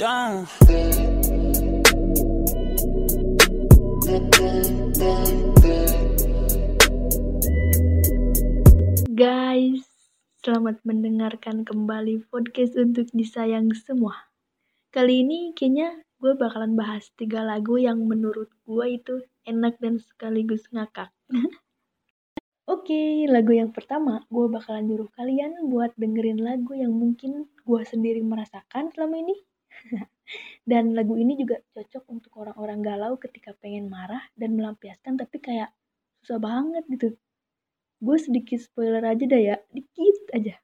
Damn. Guys, selamat mendengarkan kembali podcast untuk disayang semua. Kali ini kayaknya gue bakalan bahas tiga lagu yang menurut gue itu enak dan sekaligus ngakak. Oke, lagu yang pertama gue bakalan nyuruh kalian buat dengerin lagu yang mungkin gue sendiri merasakan selama ini. dan lagu ini juga cocok untuk orang-orang galau ketika pengen marah dan melampiaskan tapi kayak susah banget gitu. Gue sedikit spoiler aja dah ya, dikit aja.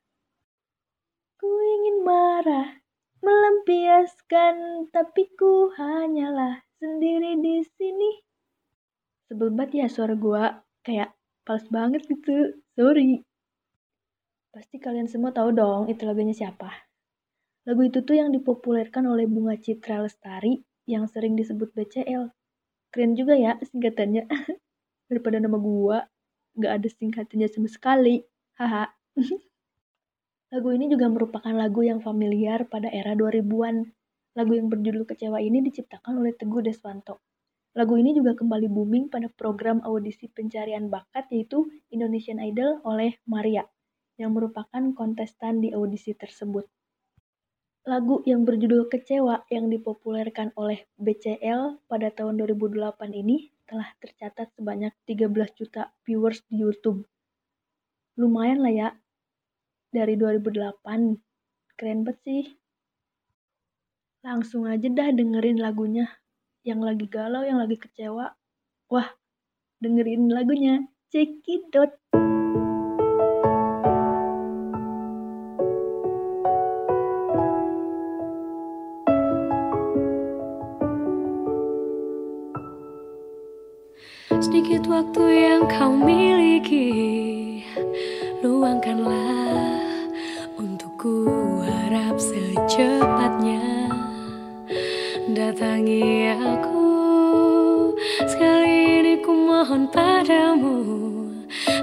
Ku ingin marah, melampiaskan, tapi ku hanyalah sendiri di sini. Sebel banget ya suara gue, kayak pals banget gitu, sorry. Pasti kalian semua tahu dong itu lagunya siapa. Lagu itu tuh yang dipopulerkan oleh Bunga Citra Lestari yang sering disebut BCL. Keren juga ya singkatannya. Daripada nama gua gak ada singkatannya sama sekali. Haha. lagu ini juga merupakan lagu yang familiar pada era 2000-an. Lagu yang berjudul Kecewa ini diciptakan oleh Teguh Deswanto. Lagu ini juga kembali booming pada program audisi pencarian bakat yaitu Indonesian Idol oleh Maria, yang merupakan kontestan di audisi tersebut. Lagu yang berjudul Kecewa yang dipopulerkan oleh BCL pada tahun 2008 ini telah tercatat sebanyak 13 juta viewers di YouTube. Lumayan lah ya, dari 2008. Keren banget sih. Langsung aja dah dengerin lagunya. Yang lagi galau, yang lagi kecewa. Wah, dengerin lagunya. Check it yang kau miliki. Luangkanlah Untuk ku harap secepatnya. Datangi aku. Sekali ini ku mohon padamu.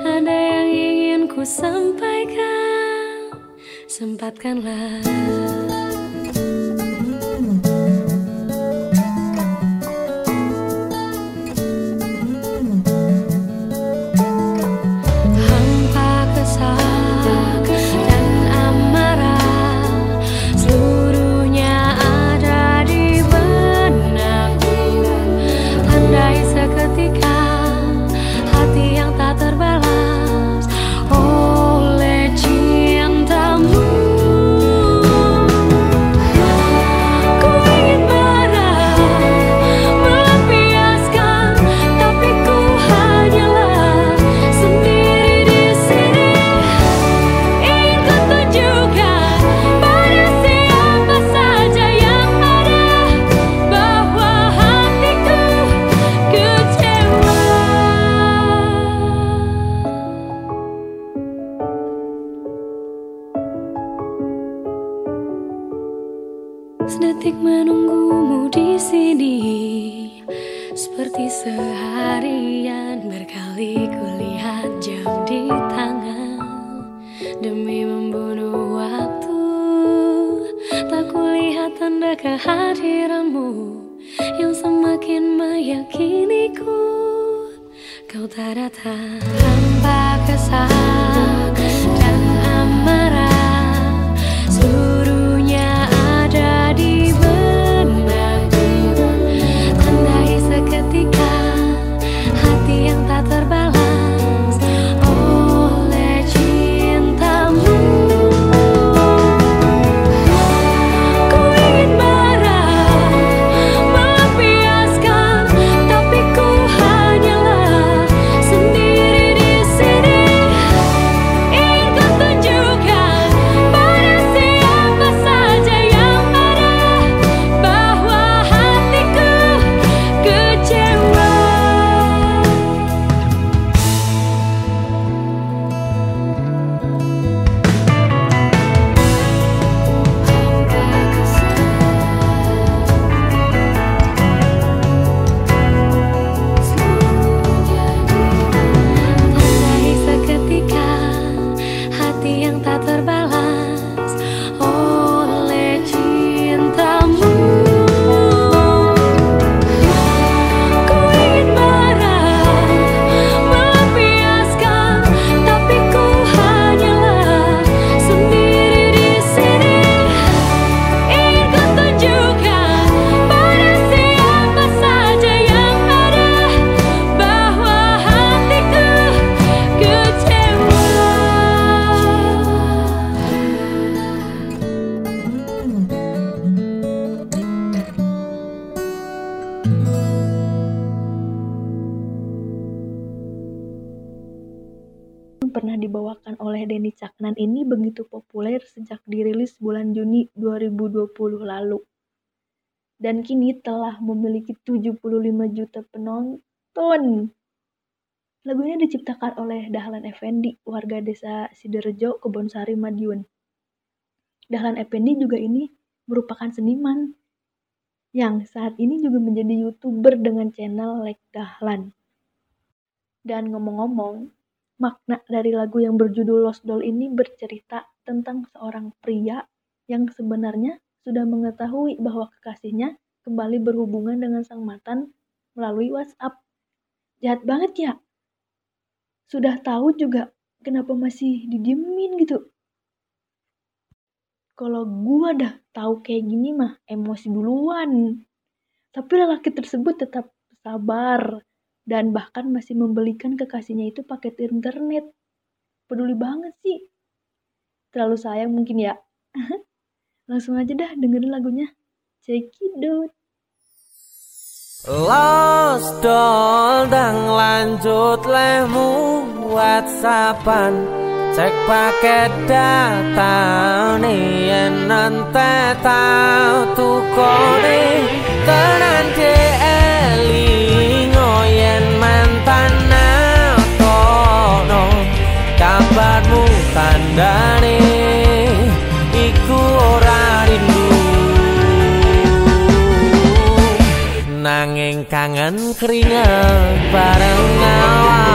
Ada yang ingin ku sampaikan Sempatkanlah semakin meyakiniku Kau tak datang tanpa kesal oleh Denny Caknan ini begitu populer sejak dirilis bulan Juni 2020 lalu. Dan kini telah memiliki 75 juta penonton. Lagu ini diciptakan oleh Dahlan Effendi, warga desa Sidorejo, Kebonsari, Madiun. Dahlan Effendi juga ini merupakan seniman yang saat ini juga menjadi youtuber dengan channel Lek Dahlan. Dan ngomong-ngomong, makna dari lagu yang berjudul Lost Doll ini bercerita tentang seorang pria yang sebenarnya sudah mengetahui bahwa kekasihnya kembali berhubungan dengan sang mantan melalui WhatsApp. Jahat banget ya. Sudah tahu juga kenapa masih didiemin gitu. Kalau gua dah tahu kayak gini mah emosi duluan. Tapi lelaki tersebut tetap sabar dan bahkan masih membelikan kekasihnya itu paket internet. Peduli banget sih. Terlalu sayang mungkin ya. Langsung aja dah dengerin lagunya. Check it out. Lost doll dan lanjut lemu whatsappan Cek paket data nih tahu tuh kode tenan kabarmu nanging kangen keringet bareng awamu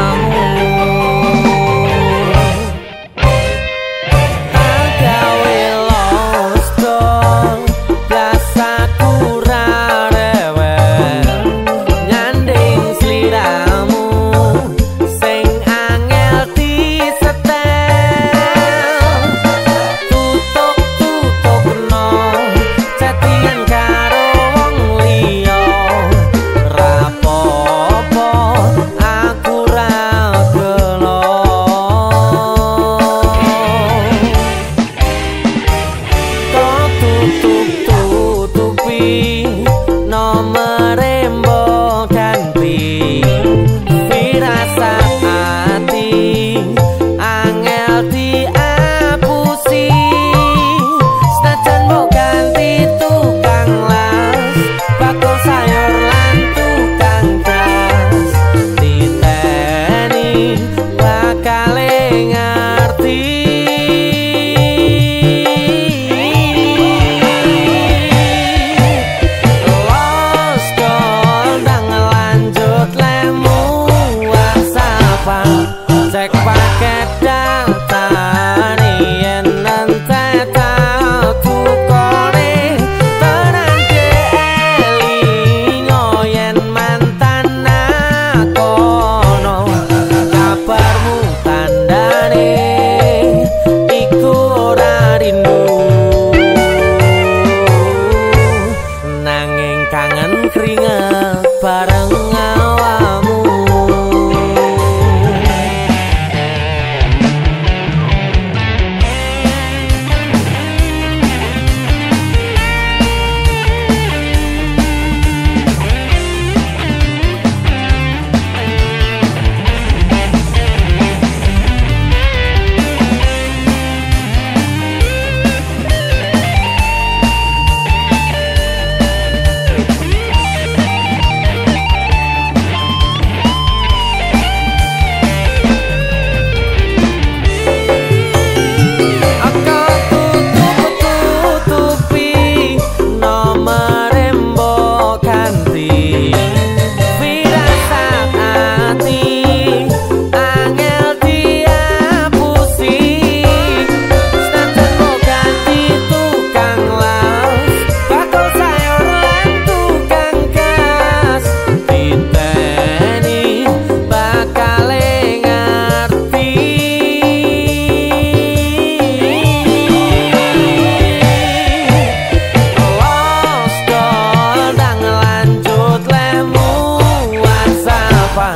apa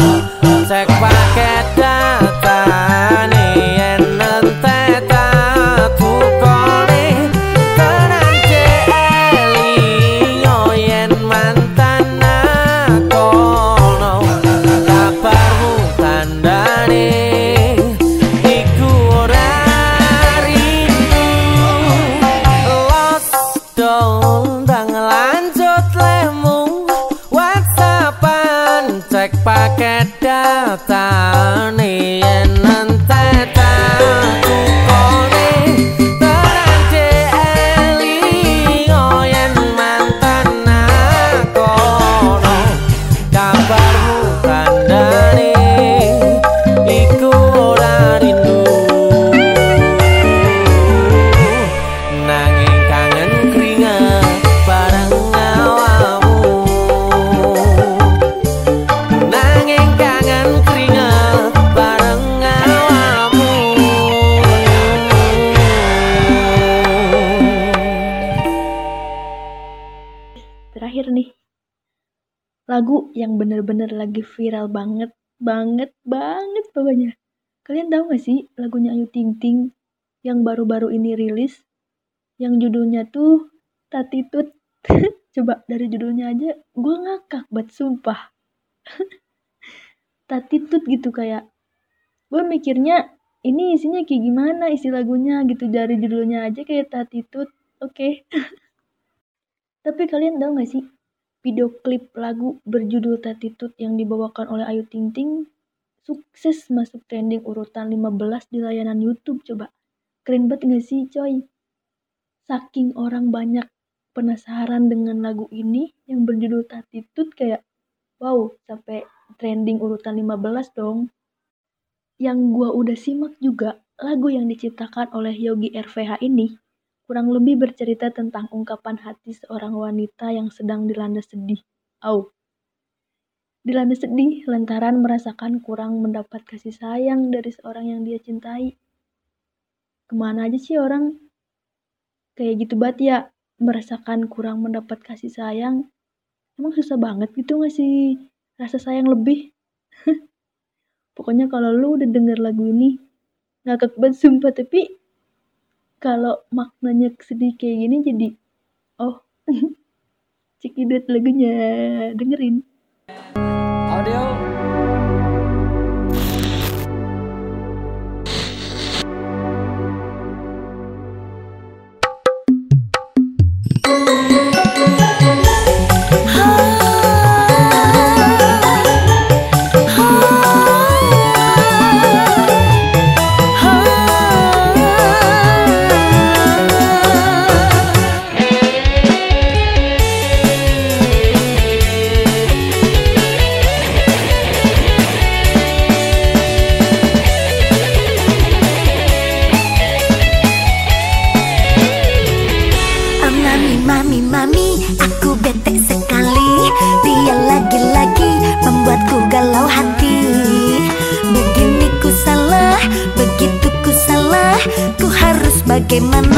paket. Lagu yang bener-bener lagi viral banget, banget, banget pokoknya. Kalian tahu gak sih lagunya Ayu Ting Ting yang baru-baru ini rilis? Yang judulnya tuh Tatitut. Coba dari judulnya aja gue ngakak buat sumpah. Tatitut gitu kayak. Gue mikirnya ini isinya kayak gimana isi lagunya gitu dari judulnya aja kayak Tatitut. Oke. Okay. Tapi kalian tahu gak sih video klip lagu berjudul Tatitut yang dibawakan oleh Ayu Ting Ting sukses masuk trending urutan 15 di layanan YouTube coba. Keren banget gak sih coy? Saking orang banyak penasaran dengan lagu ini yang berjudul Tatitut kayak wow sampai trending urutan 15 dong. Yang gua udah simak juga lagu yang diciptakan oleh Yogi RVH ini kurang lebih bercerita tentang ungkapan hati seorang wanita yang sedang dilanda sedih. Au. Dilanda sedih lantaran merasakan kurang mendapat kasih sayang dari seorang yang dia cintai. Ke mana aja sih orang kayak gitu banget ya merasakan kurang mendapat kasih sayang. Emang susah banget gitu ngasih rasa sayang lebih. Pokoknya kalau lu udah denger lagu ini, ngakak banget sumpah tapi kalau maknanya sedih kayak gini jadi oh cekidot lagunya dengerin. Audio bagaimana lagi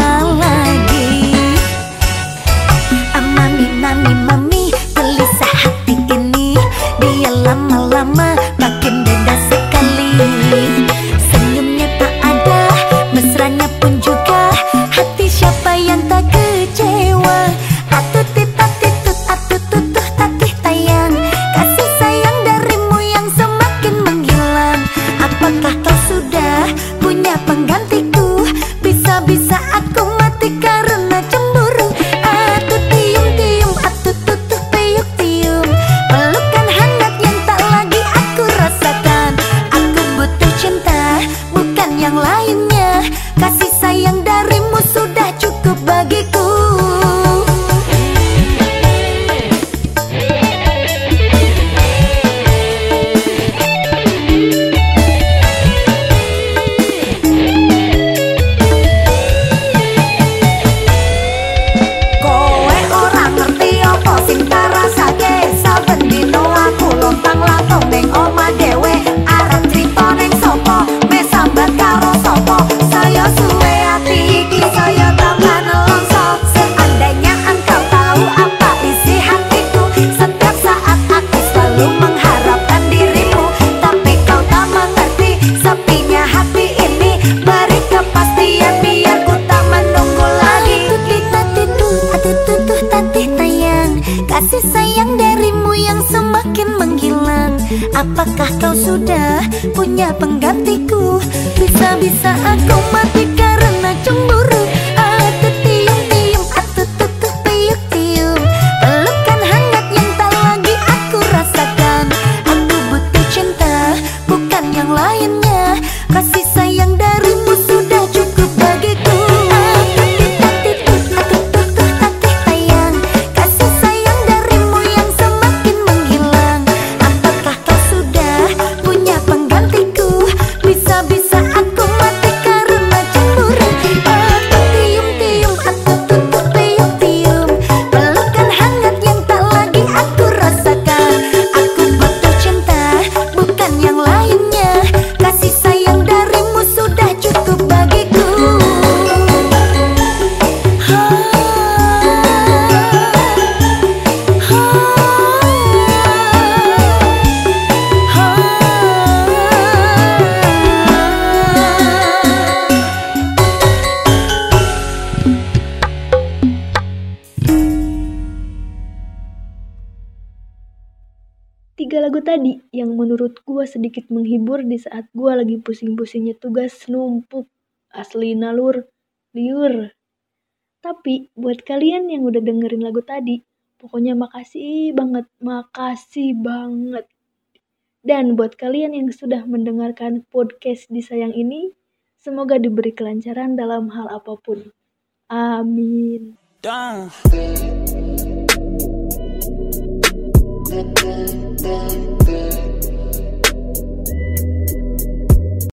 三二 sedikit menghibur di saat gue lagi pusing-pusingnya tugas numpuk. Asli nalur, liur. Tapi buat kalian yang udah dengerin lagu tadi, pokoknya makasih banget, makasih banget. Dan buat kalian yang sudah mendengarkan podcast di sayang ini, semoga diberi kelancaran dalam hal apa pun. Amin. Dang.